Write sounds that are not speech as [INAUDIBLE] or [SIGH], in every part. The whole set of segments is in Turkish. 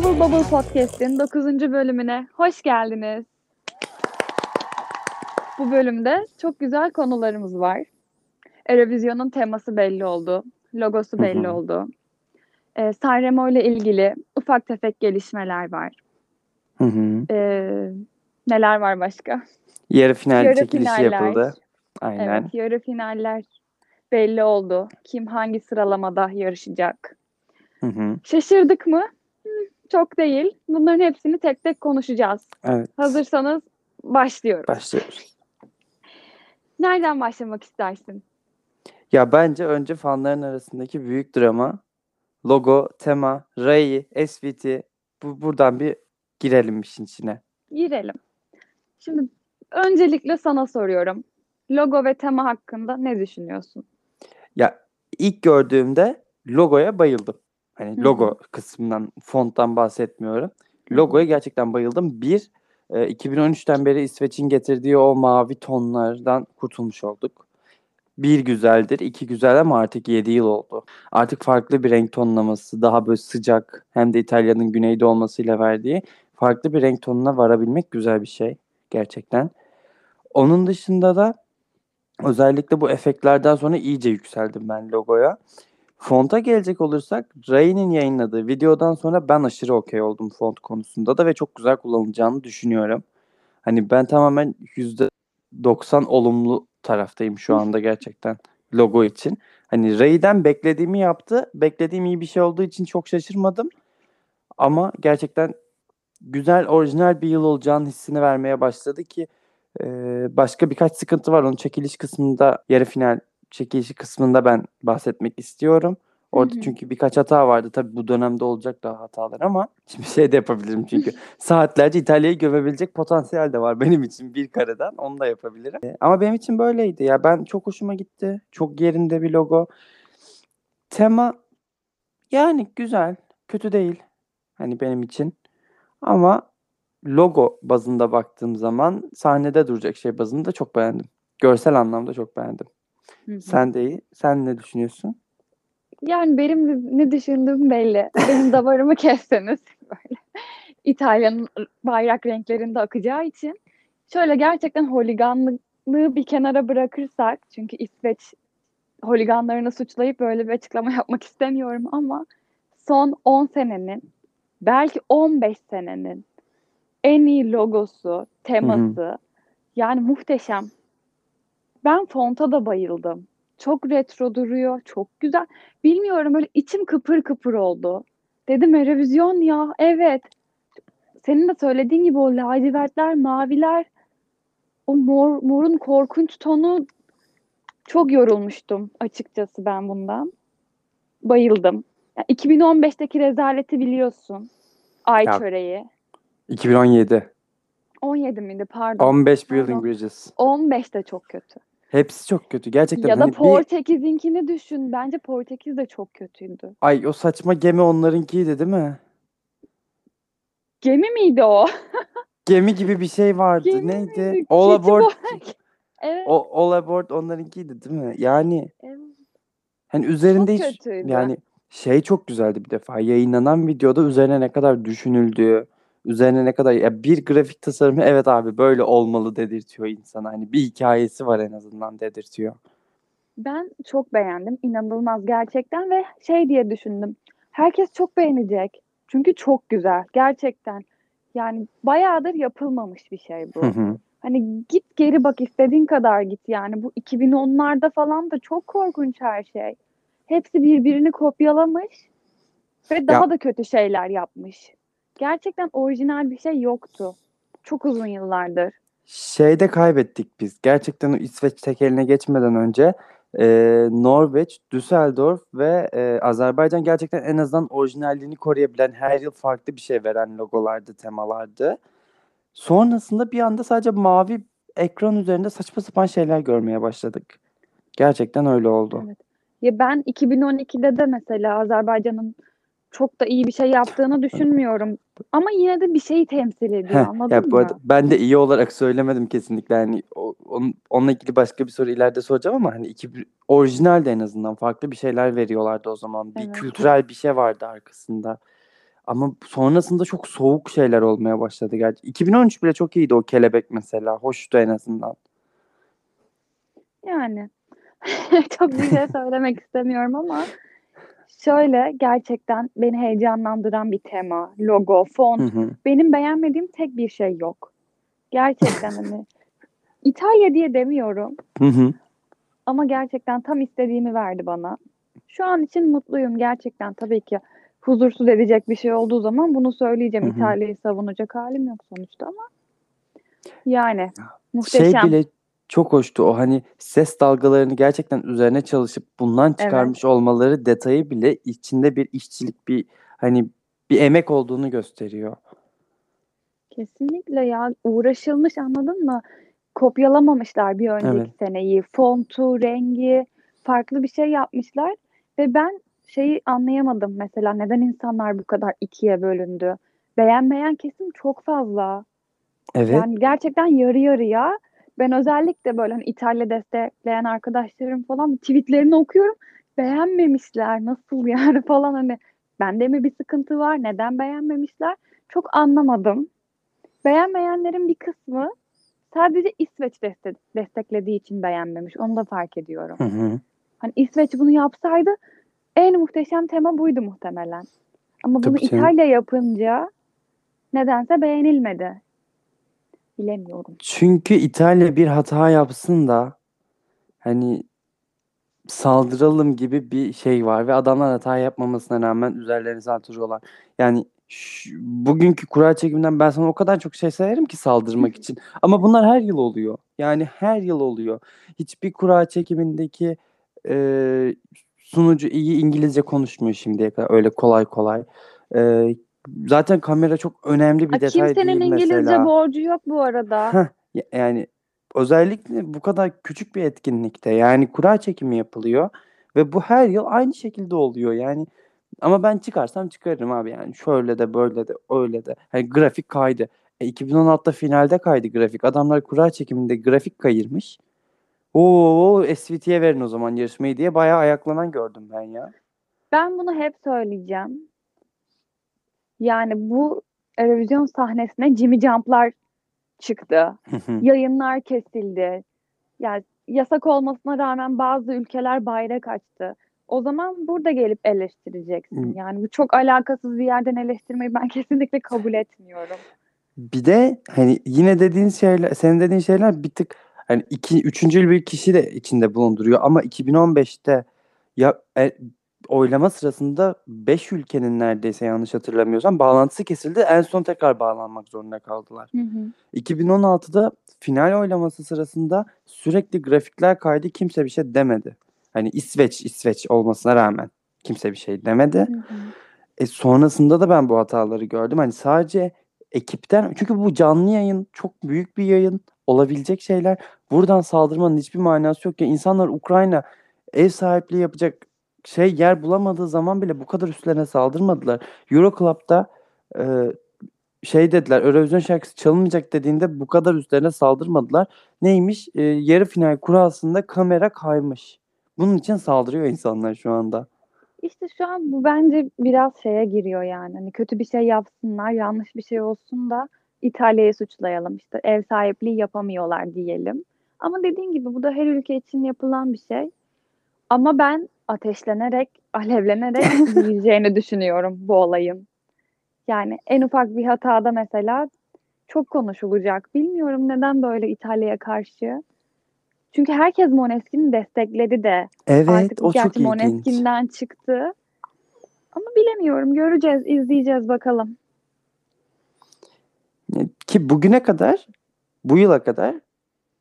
Bubble Bubble Podcast'in 9. bölümüne hoş geldiniz. Bu bölümde çok güzel konularımız var. Eurovision'un teması belli oldu. Logosu belli oldu. Ee, Sanremo ile ilgili ufak tefek gelişmeler var. Hı hı. Ee, neler var başka? Yarı final Yarı çekilişi finaller. yapıldı. Aynen. Evet, yarı finaller belli oldu. Kim hangi sıralamada yarışacak? Hı hı. Şaşırdık mı? Çok değil. Bunların hepsini tek tek konuşacağız. Evet. Hazırsanız başlıyoruz. Başlıyoruz. Nereden başlamak istersin? Ya bence önce fanların arasındaki büyük drama, logo, tema, Ray, SVT bu buradan bir girelim işin içine. Girelim. Şimdi öncelikle sana soruyorum. Logo ve tema hakkında ne düşünüyorsun? Ya ilk gördüğümde logoya bayıldım. Hani Hı hı. logo kısmından, fonttan bahsetmiyorum. Logoya gerçekten bayıldım. Bir, e, 2013'ten beri İsveç'in getirdiği o mavi tonlardan kurtulmuş olduk. Bir güzeldir, iki güzel ama artık 7 yıl oldu. Artık farklı bir renk tonlaması, daha böyle sıcak hem de İtalya'nın güneyde olmasıyla verdiği farklı bir renk tonuna varabilmek güzel bir şey gerçekten. Onun dışında da özellikle bu efektlerden sonra iyice yükseldim ben logoya. Fonta gelecek olursak Ray'nin yayınladığı videodan sonra ben aşırı okey oldum font konusunda da ve çok güzel kullanılacağını düşünüyorum. Hani ben tamamen %90 olumlu taraftayım şu anda gerçekten logo için. Hani Ray'den beklediğimi yaptı. Beklediğim iyi bir şey olduğu için çok şaşırmadım. Ama gerçekten güzel, orijinal bir yıl olacağını hissini vermeye başladı ki e, başka birkaç sıkıntı var. Onun çekiliş kısmında, yarı final çekilişi kısmında ben bahsetmek istiyorum. Orada Hı hı. çünkü birkaç hata vardı. Tabii bu dönemde olacak daha hatalar ama [LAUGHS] şimdi şey de yapabilirim çünkü [LAUGHS] saatlerce İtalya'yı gömebilecek potansiyel de var benim için bir kareden. Onu da yapabilirim. E, Ama benim için böyleydi ya. Ben çok hoşuma gitti. Çok yerinde bir logo. Tema yani güzel. Kötü değil. Hani benim için. Ama logo bazında baktığım zaman sahnede duracak şey bazında çok beğendim. Görsel anlamda çok beğendim. Hı hı. Sen de iyi. Sen ne düşünüyorsun? Yani benim ne düşündüğüm belli. Benim [LAUGHS] damarımı kesseniz böyle. İtalya'nın bayrak renklerinde akacağı için. Şöyle gerçekten holiganlığı bir kenara bırakırsak çünkü İsveç holiganlarını suçlayıp böyle bir açıklama yapmak istemiyorum ama son 10 senenin belki 15 senenin en iyi logosu, teması yani muhteşem. Ben fonta da bayıldım. Çok retro duruyor, çok güzel. Bilmiyorum böyle içim kıpır kıpır oldu. Dedim Eurovision ya, evet. Senin de söylediğin gibi o lacivertler, maviler, o mor, morun korkunç tonu çok yorulmuştum açıkçası ben bundan. Bayıldım. Ya 2015'teki rezaleti biliyorsun. Ay Ya- çöreği. 2017. 17 miydi pardon. 15 Pardon. Building Bridges. 15 de çok kötü. Hepsi çok kötü. Gerçekten Ya da hani bir Portekiz'inkini düşün. Bence Portekiz de çok kötüydü. ay o saçma gemi onlarınkiydi değil mi? Gemi miydi o? [LAUGHS] Gemi gibi bir şey vardı. Gemi Neydi? miydi? All Keçi aboard. boy- [LAUGHS] Evet. O, all aboard onlarınkiydi değil mi? Yani evet. hani üzerinde Çok hiç kötüydü. yani şey çok güzeldi bir defa. Yayınlanan videoda üzerine ne kadar düşünüldüğü, üzerine ne kadar ya bir grafik tasarımı evet abi böyle olmalı dedirtiyor insana. Hani bir hikayesi var en azından dedirtiyor. Ben çok beğendim. İnanılmaz gerçekten ve şey diye düşündüm. Herkes çok beğenecek. Çünkü çok güzel. Gerçekten. Yani bayağıdır yapılmamış bir şey bu. Hı hı. Hani git geri bak istediğin kadar git yani. Bu 2010'larda falan da çok korkunç her şey. Hepsi birbirini kopyalamış ve daha da kötü şeyler yapmış. Gerçekten orijinal bir şey yoktu. Çok uzun yıllardır. Şeyde kaybettik biz. Gerçekten o İsveç tekeline geçmeden önce e, Norveç, Düsseldorf ve e, Azerbaycan gerçekten en azından orijinalliğini koruyabilen her yıl farklı bir şey veren logolardı, temalardı. Sonrasında bir anda sadece mavi ekran üzerinde saçma sapan şeyler görmeye başladık. Gerçekten öyle oldu. Evet. Ya ben 2012'de de mesela Azerbaycan'ın çok da iyi bir şey yaptığını düşünmüyorum. Ama yine de bir şeyi temsil ediyor anladın ya mı? bu arada ben de iyi olarak söylemedim kesinlikle. Yani o- onun, onunla ilgili başka bir soru ileride soracağım ama hani iki orijinal de en azından farklı bir şeyler veriyorlardı o zaman. Bir Evet. kültürel bir şey vardı arkasında. Ama sonrasında çok soğuk şeyler olmaya başladı gerçi. 2013 bile çok iyiydi o kelebek mesela. Hoştu en azından. Yani [LAUGHS] çok bir şey söylemek istemiyorum ama şöyle gerçekten beni heyecanlandıran bir tema, logo, font. Hı hı. Benim beğenmediğim tek bir şey yok. Gerçekten hani İtalya diye demiyorum Hı hı. ama gerçekten tam istediğimi verdi bana. Şu an için mutluyum gerçekten tabii ki. Huzursuz edecek bir şey olduğu zaman bunu söyleyeceğim. Hı hı. İtalya'yı savunacak halim yok sonuçta ama yani Şey muhteşem. bile çok hoştu. O hani ses dalgalarını gerçekten üzerine çalışıp bundan çıkarmış olmaları detayı bile içinde bir işçilik bir hani bir emek olduğunu gösteriyor. Kesinlikle ya uğraşılmış anladın mı? Kopyalamamışlar bir önceki Evet. seneyi. Fontu, rengi farklı bir şey yapmışlar ve ben şeyi anlayamadım mesela neden insanlar bu kadar ikiye bölündü? Beğenmeyen kesim çok fazla. Evet. Yani gerçekten yarı yarıya. Ben özellikle böyle hani İtalya destekleyen arkadaşlarım falan tweetlerini okuyorum. Beğenmemişler. Nasıl yani [LAUGHS] falan hani bende mi bir sıkıntı var? Neden beğenmemişler? Çok anlamadım. Beğenmeyenlerin bir kısmı sadece İsveç destek, desteklediği için beğenmemiş. Onu da fark ediyorum. Hı hı. Hani İsveç bunu yapsaydı en muhteşem tema buydu muhtemelen. Ama bunu Tabii canım. İtalya yapınca nedense beğenilmedi. Bilemiyorum. Çünkü İtalya bir hata yapsın da hani saldıralım gibi bir şey var ve adamlar hata yapmamasına rağmen üzerlerine saldırıyorlar. Yani şu- bugünkü kura çekiminden ben sana o kadar çok şey sayarım ki saldırmak için. Ama bunlar her yıl oluyor. Yani her yıl oluyor. Hiçbir kura çekimindeki e, sunucu iyi İngilizce konuşmuyor şimdiye kadar öyle kolay kolay. E, zaten kamera çok önemli bir Aa, detay kimsenin değil İngilizce mesela. borcu yok bu arada. Heh, ya- yani özellikle bu kadar küçük bir etkinlikte yani kura çekimi yapılıyor ve bu her yıl aynı şekilde oluyor yani ama ben çıkarsam çıkarırım abi yani şöyle de böyle de öyle de hani grafik kaydı e, 2016'da finalde kaydı grafik adamlar kura çekiminde grafik kayırmış Oo SVT'ye verin o zaman yarışmayı diye bayağı ayaklanan gördüm ben ya. Ben bunu hep söyleyeceğim. Yani bu Eurovision sahnesine Jimmy Jump'lar çıktı. Yayınlar kesildi. Yani yasak olmasına rağmen bazı ülkeler bayrak açtı. O zaman burada gelip eleştireceksin. Yani bu çok alakasız bir yerden eleştirmeyi ben kesinlikle kabul etmiyorum. Bir de hani yine dediğin şeyler, senin dediğin şeyler bir tık hani iki, üçüncül bir kişi de içinde bulunduruyor ama 2015'te ya e, oylama sırasında 5 ülkenin neredeyse yanlış hatırlamıyorsam bağlantısı kesildi. En son tekrar bağlanmak zorunda kaldılar. Hı hı. 2016'da final oylaması sırasında sürekli grafikler kaydı. Kimse bir şey demedi. Hani İsveç, İsveç olmasına rağmen kimse bir şey demedi. Hı hı. E sonrasında da ben bu hataları gördüm. Hani sadece ekipten çünkü bu canlı yayın çok büyük bir yayın olabilecek şeyler. Buradan saldırmanın hiçbir manası yok ya. İnsanlar Ukrayna ev sahipliği yapacak şey yer bulamadığı zaman bile bu kadar üstlerine saldırmadılar. Euroclub'da e, şey dediler Eurovision şarkısı çalınmayacak dediğinde bu kadar üstlerine saldırmadılar. Neymiş? E, yarı final kurasında kamera kaymış. Bunun için saldırıyor insanlar şu anda. İşte şu an bu bence biraz şeye giriyor yani. Hani kötü bir şey yapsınlar, yanlış bir şey olsun da İtalya'yı suçlayalım. İşte ev sahipliği yapamıyorlar diyelim. Ama dediğin gibi bu da her ülke için yapılan bir şey. Ama ben ateşlenerek, [LAUGHS] alevlenerek [LAUGHS] büyüyeceğini düşünüyorum bu olayın. Yani en ufak bir hatada mesela çok konuşulacak. Bilmiyorum neden böyle İtalya'ya karşı. Çünkü herkes Måneskin'i destekledi de. Evet, Artık o çok ilginç. Måneskin'den çıktı. Ama bilemiyorum. Göreceğiz, izleyeceğiz bakalım. Ki bugüne kadar, bu yıla kadar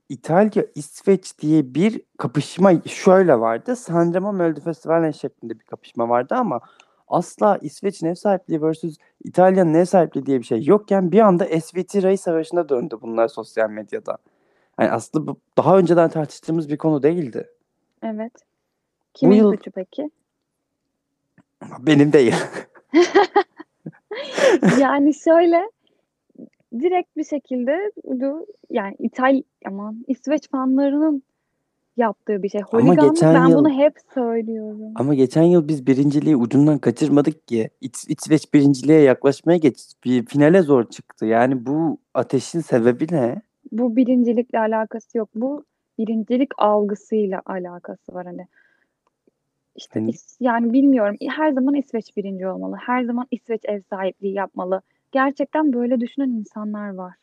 İtalya, İsveç diye bir kapışma şöyle vardı. Sanremo Melodi Festivali şeklinde bir kapışma vardı ama asla İsveç'in ev sahipliği vs. İtalya'nın ev sahipliği diye bir şey yokken bir anda SVT Ray Savaşı'na döndü bunlar sosyal medyada. Yani aslında bu daha önceden tartıştığımız bir konu değildi. Evet. Kimin yıl- suçu peki? Benim değil. [LAUGHS] yani şöyle direkt bir şekilde yani İtal aman İsveç fanlarının yaptığı bir şey. Ama Holiganlık geçen ben yıl bunu hep söylüyorum. ama geçen yıl biz birinciliği ucundan kaçırmadık ki. İç, İsveç birinciliğe yaklaşmaya geç bir finale zor çıktı. Yani bu ateşin sebebi ne? Bu birincilikle alakası yok. Bu birincilik algısıyla alakası var hani. İşte Hani yani bilmiyorum. Her zaman İsveç birinci olmalı. Her zaman İsveç ev sahipliği yapmalı. Gerçekten böyle düşünen insanlar var.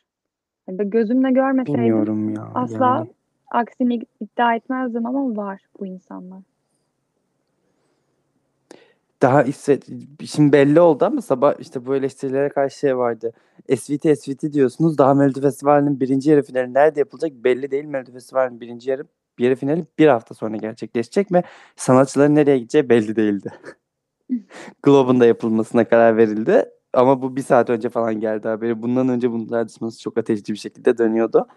Yani gözümle görmeseydim bilmiyorum ya. asla Yani aksini iddia etmezdim ama var bu insanlar. daha İsveç şimdi belli oldu ama sabah işte bu eleştirilere karşı şey vardı. SVT SVT diyorsunuz. Daha Melodi Festivali'nin birinci yarı finali nerede yapılacak belli değil. Melodi Festivali'nin birinci yarı yarı finali bir hafta sonra gerçekleşecek ve sanatçıların nereye gideceği belli değildi. [LAUGHS] Globe'un da yapılmasına karar verildi. Ama bu bir saat önce falan geldi haberi. Bundan önce bunun tartışması çok ateşli bir şekilde dönüyordu.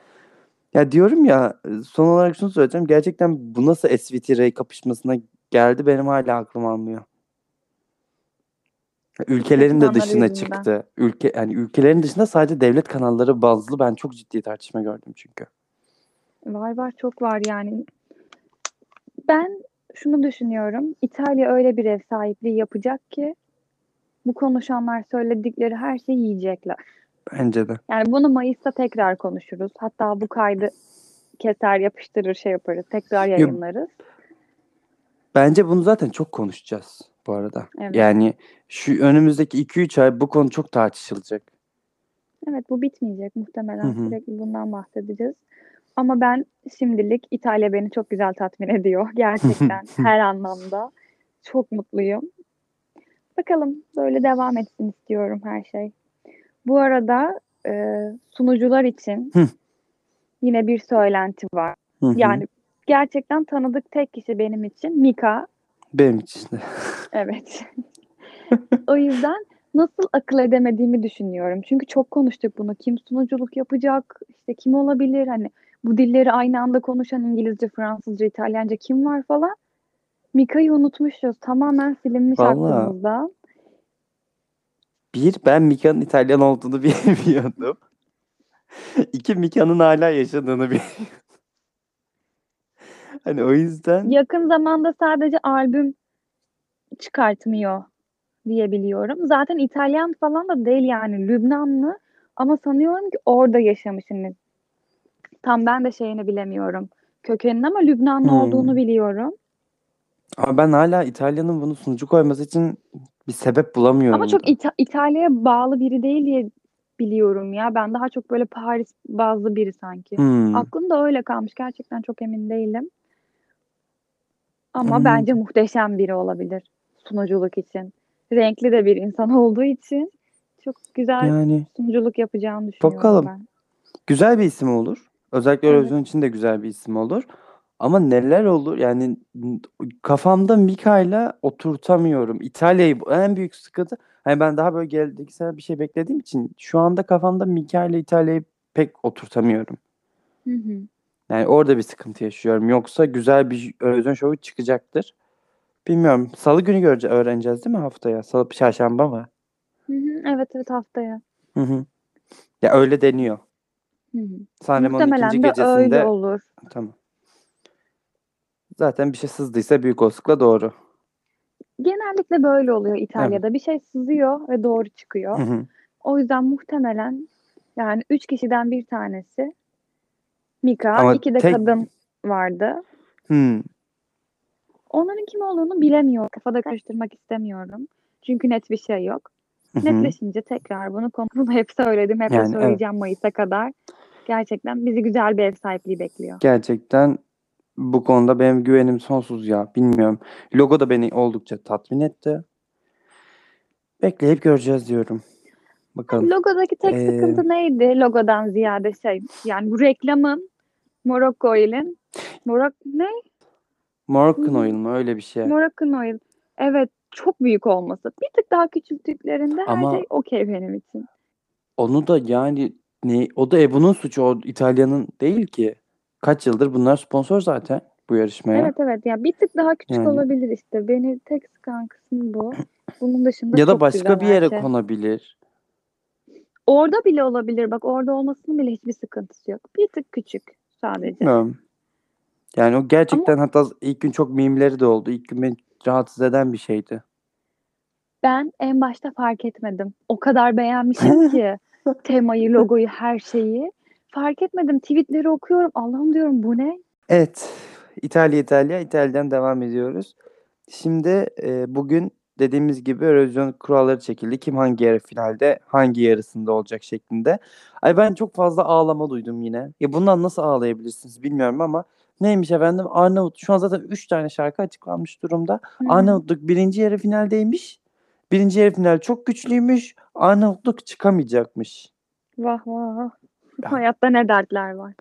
Ya diyorum ya son olarak şunu söyleyeceğim. Gerçekten bu nasıl SVT Ray kapışmasına geldi benim hala aklım almıyor. Ülkelerin de dışına yüzünden. çıktı. Ülke yani ülkelerin dışında sadece devlet kanalları bazlı ben çok ciddi tartışma gördüm çünkü. Var var çok var yani. Ben şunu düşünüyorum. İtalya öyle bir ev sahipliği yapacak ki bu konuşanlar söyledikleri her şeyi yiyecekler. Bence de. Yani bunu Mayıs'ta tekrar konuşuruz. Hatta bu kaydı keser yapıştırır şey yaparız. Tekrar yayınlarız. bence bunu zaten çok konuşacağız bu arada. Evet. Yani şu önümüzdeki 2-3 ay bu konu çok tartışılacak. Evet bu bitmeyecek. Muhtemelen hı. sürekli bundan bahsedeceğiz. Ama ben şimdilik İtalya beni çok güzel tatmin ediyor. [LAUGHS] Gerçekten [LAUGHS] her anlamda. Çok mutluyum. Bakalım böyle devam etsin istiyorum her şey. Bu arada e, sunucular için Hı. yine bir söylenti var. Hı hı. Yani gerçekten tanıdık tek kişi benim için Mika. Benim için de. [LAUGHS] Evet. O yüzden nasıl akıl edemediğimi düşünüyorum. Çünkü çok konuştuk bunu. Kim sunuculuk yapacak? İşte kim olabilir? Hani bu dilleri aynı anda konuşan İngilizce, Fransızca, İtalyanca kim var falan. Mika'yı unutmuşuz. Tamamen silinmiş Vallahi aklımızdan. bir ben Mika'nın İtalyan olduğunu [LAUGHS] bilmiyordum. İki Mika'nın hala yaşadığını bilmiyordum. Hani o yüzden Yakın zamanda sadece albüm çıkartmıyor diye biliyorum. Zaten İtalyan falan da değil yani Lübnanlı ama sanıyorum ki orada yaşamış. Tam ben de şeyini bilemiyorum. Kökenini ama Lübnanlı olduğunu Hmm. biliyorum. Ama ben hala İtalya'nın bunu sunucu koyması için bir sebep Ama bulamıyorum çok da. İta- İtalya'ya bağlı biri değil diye biliyorum ya. Ben daha çok böyle Paris bazlı biri sanki. Hmm, Aklımda öyle kalmış. Gerçekten çok emin değilim. Ama anladım. bence muhteşem biri olabilir sunuculuk için. Renkli de bir insan [LAUGHS] olduğu için çok güzel Yani sunuculuk yapacağını düşünüyorum bakalım. ben. Güzel bir isim olur. Özellikle Evet. Eurovision için de güzel bir isim olur. Ama neler olur yani kafamda Mika'yla oturtamıyorum. İtalya'yı en büyük sıkıntı. Hani ben daha böyle geleneksel bir şey beklediğim için şu anda kafamda Mika ile İtalya'yı pek oturtamıyorum. Hı hı. Yani orada bir sıkıntı yaşıyorum. Yoksa güzel bir Eurovision şovu çıkacaktır. Bilmiyorum. Salı günü göreceğiz, öğreneceğiz değil mi haftaya? Salı, çarşamba mı? Hı hı. Evet evet haftaya. Hı hı. Ya öyle deniyor. Hı hı. Sanremo'nun ikinci de öyle gecesinde olur. tamam. Zaten bir şey sızdıysa büyük olasılıkla doğru. Genellikle böyle oluyor Evet. İtalya'da. Bir şey sızıyor ve doğru çıkıyor. Hı hı. O yüzden muhtemelen yani üç kişiden bir tanesi Mika, Ama iki de tek kadın vardı. Hmm. Onların kim olduğunu bilemiyorum. Kafada karıştırmak istemiyorum. Çünkü net bir şey yok. Hı hı. Netleşince tekrar bunu bunu hep söyledim. Hep Yani evet. söyleyeceğim Mayıs'a kadar. Gerçekten bizi güzel bir ev sahipliği bekliyor. Gerçekten bu konuda benim güvenim sonsuz ya. Bilmiyorum. Logo da beni oldukça tatmin etti. Bekleyip göreceğiz diyorum. Bakalım. Logodaki tek Ee, sıkıntı neydi? Logodan ziyade şey. Yani bu reklamın Morocco Oil'in Morok ne? Moroccan hı. Oil mu? Öyle bir şey. Moroccan Oil. Evet çok büyük olması. Bir tık daha küçülttüklerinde her Ama şey okey benim için. onu da yani ne o da Ebu'nun suçu o İtalya'nın değil ki. Kaç yıldır bunlar sponsor zaten bu yarışmaya. Evet evet ya bir tık daha küçük Yani olabilir işte. Beni tek sıkan kısmı bu. Bunun dışında ya da başka bir yere şey. konabilir. Orada bile olabilir. Bak orada olmasının bile hiçbir sıkıntısı yok. Bir tık küçük sadece. Bilmiyorum. Yani o gerçekten hatta ilk gün çok mimleri de oldu. İlk gün beni rahatsız eden bir şeydi. Ben en başta fark etmedim. O kadar beğenmişim ki [LAUGHS] temayı, logoyu, her şeyi. Fark etmedim. Tweetleri okuyorum. Allah'ım diyorum bu ne? Evet. İtalya İtalya. İtalya'dan devam ediyoruz. Şimdi e, bugün dediğimiz gibi Eurovision kuralları çekildi. Kim hangi yarı finalde, hangi yarısında olacak şeklinde. Ay ben çok fazla ağlama duydum yine. Ya bundan nasıl ağlayabilirsiniz bilmiyorum ama neymiş efendim Arnavut şu an zaten 3 tane şarkı açıklanmış durumda. Hı. Arnavutluk birinci yarı finaldeymiş. Birinci yarı final çok güçlüymüş. Arnavutluk çıkamayacakmış. Vah vah. Hayatta ne dertler var.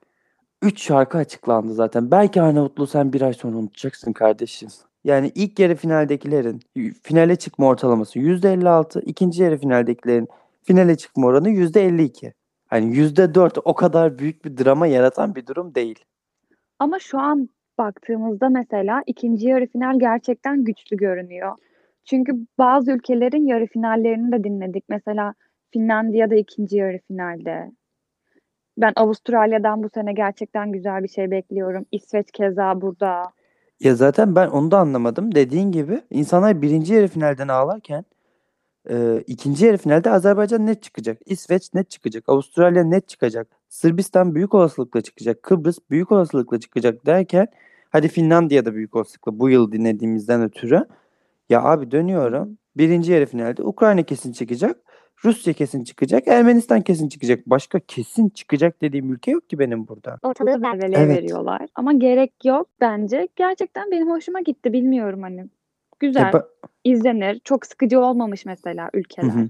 3 şarkı açıklandı zaten. Belki Arnavutluğu sen bir ay sonra unutacaksın kardeşim. Yani ilk yarı finaldekilerin finale çıkma ortalaması %56, ikinci yarı finaldekilerin finale çıkma oranı %52. Hani %4 o kadar büyük bir drama yaratan bir durum değil. Ama şu an baktığımızda mesela ikinci yarı final gerçekten güçlü görünüyor. Çünkü bazı ülkelerin yarı finallerini de dinledik. Mesela Finlandiya'da ikinci yarı finalde. Ben Avustralya'dan bu sene gerçekten güzel bir şey bekliyorum. İsveç keza burada. Ya zaten ben onu da anlamadım. Dediğin gibi insanlar birinci yarı finalden ağlarken e, ikinci yarı finalde Azerbaycan net çıkacak. İsveç net çıkacak. Avustralya net çıkacak. Sırbistan büyük olasılıkla çıkacak. Kıbrıs büyük olasılıkla çıkacak derken hadi Finlandiya da büyük olasılıkla bu yıl dinlediğimizden ötürü. Ya abi dönüyorum. Birinci yarı finalde Ukrayna kesin çıkacak. Rusya kesin çıkacak. Ermenistan kesin çıkacak. Başka kesin çıkacak dediğim ülke yok ki benim burada. Ortalığı velveleye Evet. veriyorlar. Ama gerek yok bence. Gerçekten benim hoşuma gitti. Bilmiyorum hani. Güzel, Ya, ba- izlenir. Çok sıkıcı olmamış mesela Hı ülkeler. hı.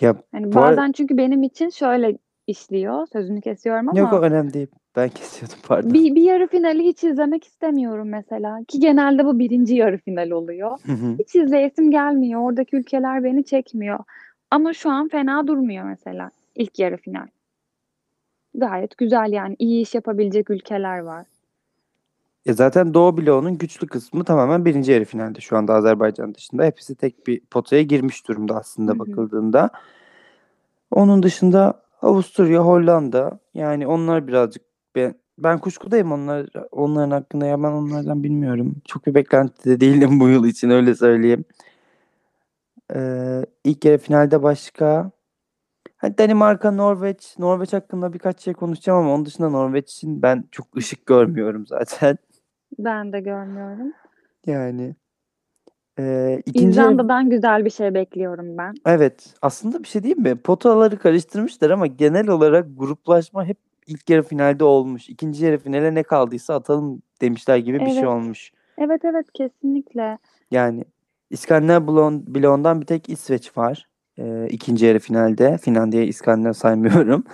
Ya Hani bazen çünkü benim için şöyle işliyor. Sözünü kesiyorum ama yok o önemli değil. Ben kesiyordum pardon. bir, bir yarı finali hiç izlemek istemiyorum mesela. Ki genelde bu birinci yarı final oluyor. Hı hı. Hiç izleyesim gelmiyor. Oradaki ülkeler beni çekmiyor. Ama şu an fena durmuyor mesela ilk yarı final. Gayet güzel yani. iyi iş yapabilecek ülkeler var. Ya zaten Doğu bloğunun güçlü kısmı tamamen birinci yarı finalde şu anda Azerbaycan dışında. Hepsi tek bir potaya girmiş durumda aslında bakıldığında. Onun dışında Avusturya, Hollanda yani onlar birazcık ben, ben kuşkudayım onlar onların hakkında ya ben onlardan bilmiyorum. Çok bir beklentide değilim [LAUGHS] bu yıl için öyle söyleyeyim. Ee, ilk yarı finalde başka Ha, Danimarka, Norveç. Norveç hakkında birkaç şey konuşacağım ama onun dışında Norveç için ben çok ışık görmüyorum zaten. Ben de görmüyorum. Yani eee ikinci yarı- İzlanda'dan güzel bir şey bekliyorum ben. evet aslında bir şey diyeyim mi? Potaları karıştırmışlar ama genel olarak gruplaşma hep ilk yarı finalde olmuş. İkinci yarı finale ne kaldıysa atalım demişler gibi bir şey Evet. olmuş. Evet evet kesinlikle. Yani İskandinav bloğun- bloğundan bir tek İsveç var. Eee ikinci yarı finalde. Finlandiya, İskandinav saymıyorum.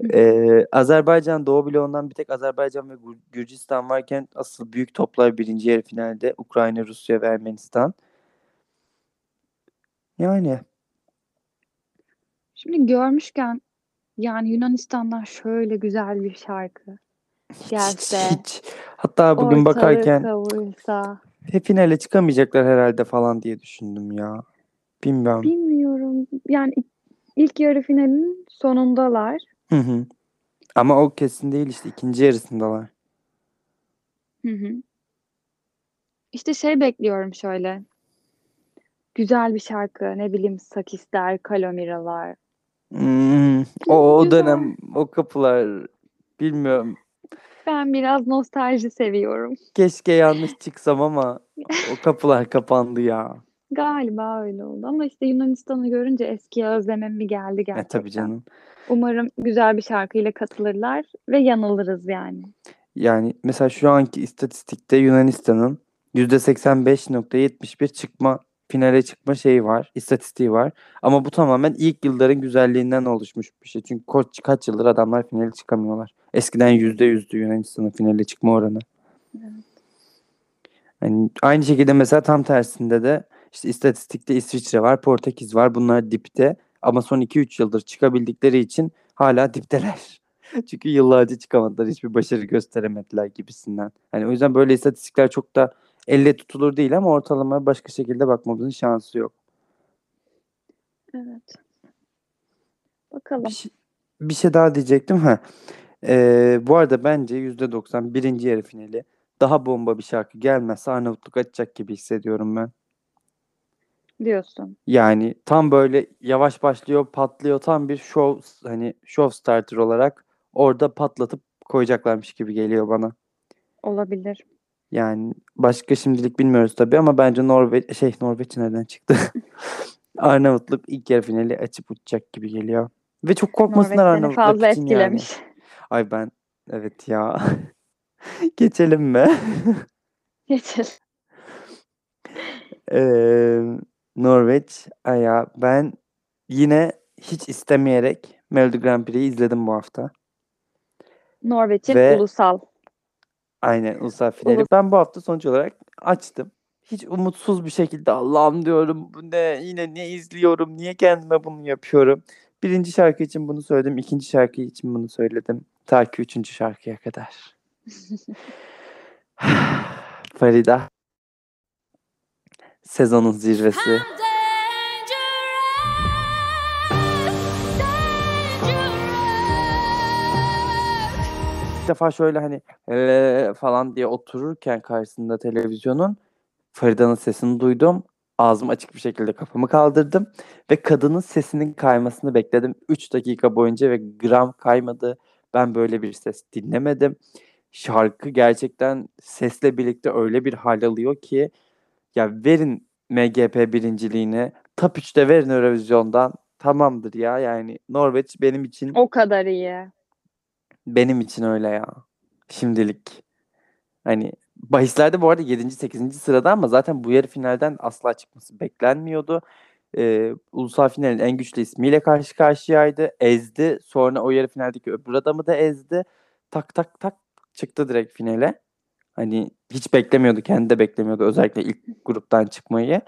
Eee, Azerbaycan Doğu bloğundan bir tek Azerbaycan ve Gür- Gürcistan varken asıl büyük toplar birinci yarı finalde. Ukrayna, Rusya ve Ermenistan. Yani Şimdi görmüşken yani Yunanistan'dan şöyle güzel bir şarkı hiç, gelse, hiç. Hatta bugün bakarken kavursa. Hep finale çıkamayacaklar herhalde falan diye düşündüm ya. Bilmiyorum. Bilmiyorum. Yani ilk- yarı finalin sonundalar. Hı hı. Ama o kesin değil işte ikinci yarısındalar. Hı hı. İşte şey bekliyorum şöyle. Güzel bir şarkı. Ne bileyim Sakisler, Kalomiralar. Hmm, o, o dönem o kapılar bilmiyorum. Ben biraz nostalji seviyorum. Keşke yanlış çıksam ama o [LAUGHS] kapılar kapandı ya. Galiba öyle oldu. Ama işte Yunanistan'ı görünce eskiye özlemem mi geldi E gerçekten. tabii canım. Umarım güzel bir şarkıyla katılırlar ve yanılırız yani. Yani mesela şu anki istatistikte Yunanistan'ın %85.71 çıkma finale çıkma şeyi var, istatistiği var. Ama bu tamamen ilk yılların güzelliğinden oluşmuş bir şey. Çünkü koç kaç yıldır adamlar finale çıkamıyorlar. Eskiden %100'dü Yunanistan'ın finale çıkma oranı. Yani aynı şekilde mesela tam tersinde de işte istatistikte İsviçre var, Portekiz var. Bunlar dipte ama son 2-3 yıldır çıkabildikleri için hala dipteler. [LAUGHS] Çünkü yıllarca çıkamadılar, hiçbir başarı gösteremediler gibisinden. Hani o yüzden böyle istatistikler çok da elle tutulur değil ama ortalamaya başka şekilde bakmamızın şansı yok. Evet. Bakalım. Bir şey, bir şey daha diyecektim. Ha. Ee, bu arada bence %90 birinci yarı finali daha bomba bir şarkı gelmezse Arnavutluk açacak gibi hissediyorum ben. Diyorsun. Yani tam böyle yavaş başlıyor, patlıyor. Tam bir show hani show starter olarak orada patlatıp koyacaklarmış gibi geliyor bana. Olabilir. Yani başka şimdilik bilmiyoruz tabii ama bence Norveç şey Norveç nereden çıktı? [LAUGHS] Arnavutluk ilk yarı finali açıp uçacak gibi geliyor. Ve çok korkmasınlar Arnavutluk fazla için yani. etkilemiş. Ay ben evet ya. [LAUGHS] Geçelim mi? [LAUGHS] Geçelim. Eee, Norveç aya ben yine hiç istemeyerek Melodi Grand Prix'yi izledim bu hafta. Norveç'in Ve ulusal. Aynen ulusal finali. Ulus Ben bu hafta sonuç olarak açtım. Hiç umutsuz bir şekilde Allah'ım diyorum bu ne yine ne izliyorum niye kendime bunu yapıyorum. Birinci şarkı için bunu söyledim. ikinci şarkı için bunu söyledim. Ta ki üçüncü şarkıya kadar. [LAUGHS] [SIGHS] Farida sezonun zirvesi. Bir defa şöyle hani "Eee" falan diye otururken karşısında televizyonun Farida'nın sesini duydum. Ağzım açık bir şekilde kafamı kaldırdım ve kadının sesinin kaymasını bekledim 3 dakika boyunca ve gram kaymadı. Ben böyle bir ses dinlemedim. Şarkı gerçekten sesle birlikte öyle bir hal alıyor ki ya verin MGP birinciliğini. Top 3'te verin Eurovision'dan. Tamamdır ya yani Norveç benim için O kadar iyi. Benim için öyle ya. Şimdilik. Hani bahislerde bu arada 7. 8. sırada ama zaten bu yarı finalden asla çıkması beklenmiyordu. Eee, ulusal finalin en güçlü ismiyle karşı karşıyaydı. Ezdi. Sonra o yarı finaldeki öbür adamı da ezdi. Tak tak tak çıktı direkt finale. Hani hiç beklemiyordu. Kendi de beklemiyordu özellikle ilk gruptan çıkmayı.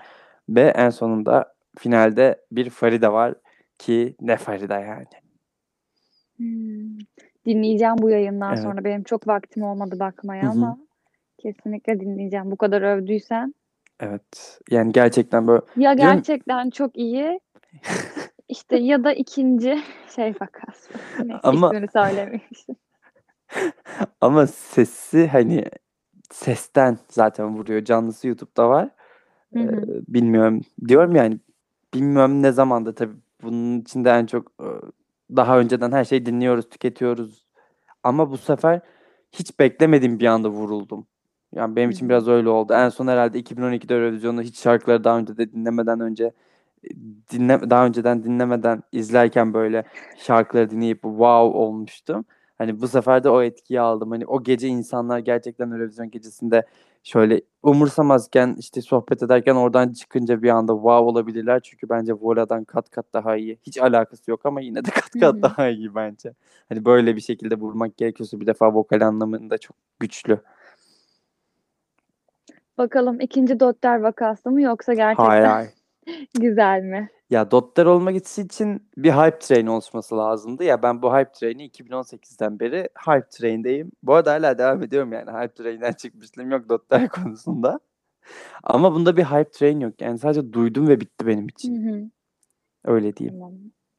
Ve en sonunda finalde bir Farida var ki ne Farida yani. Hımm. Dinleyeceğim bu yayından Evet. sonra. Benim çok vaktim olmadı bakmaya Hı hı. ama kesinlikle dinleyeceğim. Bu kadar övdüysen. Evet. Yani gerçekten böyle Ya gerçekten çok iyi [LAUGHS] işte ya da ikinci [LAUGHS] şey vakası. Neyse Ama ismini söylemeyeyim. [LAUGHS] ama sesi hani sesten zaten vuruyor. Canlısı YouTube'da var. Hı hı. bilmiyorum. Diyorum yani bilmiyorum ne zamanda tabii bunun için de en çok, ııı, daha önceden her şeyi dinliyoruz, tüketiyoruz ama bu sefer hiç beklemediğim bir anda vuruldum. Yani benim için biraz öyle oldu. En son herhâlde 2012'de Eurovision'da hiç şarkıları daha önce de dinlemeden önce, dinle daha önceden dinlemeden izlerken böyle şarkıları dinleyip wow olmuştum. Hani bu sefer de o etkiyi aldım. Hani o gece insanlar gerçekten Eurovision gecesinde şöyle umursamazken, işte sohbet ederken oradan çıkınca bir anda wow olabilirler. Çünkü bence Vola'dan kat kat daha iyi. Hiç alakası yok ama yine de kat kat hı. daha iyi bence. Hani böyle bir şekilde vurmak gerekiyorsa bir defa vokal anlamında çok güçlü. Bakalım ikinci Dotter vakası mı yoksa Hayır, gerçekten hayır. [LAUGHS] güzel mi? Ya Dotter olması için bir hype train oluşması lazımdı. Ya ben bu hype train'i 2018'den beri hype train'deyim. Bu arada hâlâ devam ediyorum yani hype train'den çıkmışlığım yok Dotter [LAUGHS] konusunda. Ama bunda bir hype train yok. Yani sadece duydum ve bitti benim Hı için. hı. Öyle diyeyim. Tamam.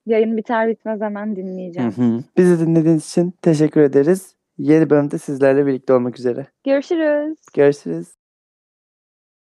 Yayın biter bitmez hemen Hı dinleyeceğim. hı. Bizi dinlediğiniz için teşekkür ederiz. Yeni bölümde sizlerle birlikte olmak üzere. Görüşürüz. Görüşürüz.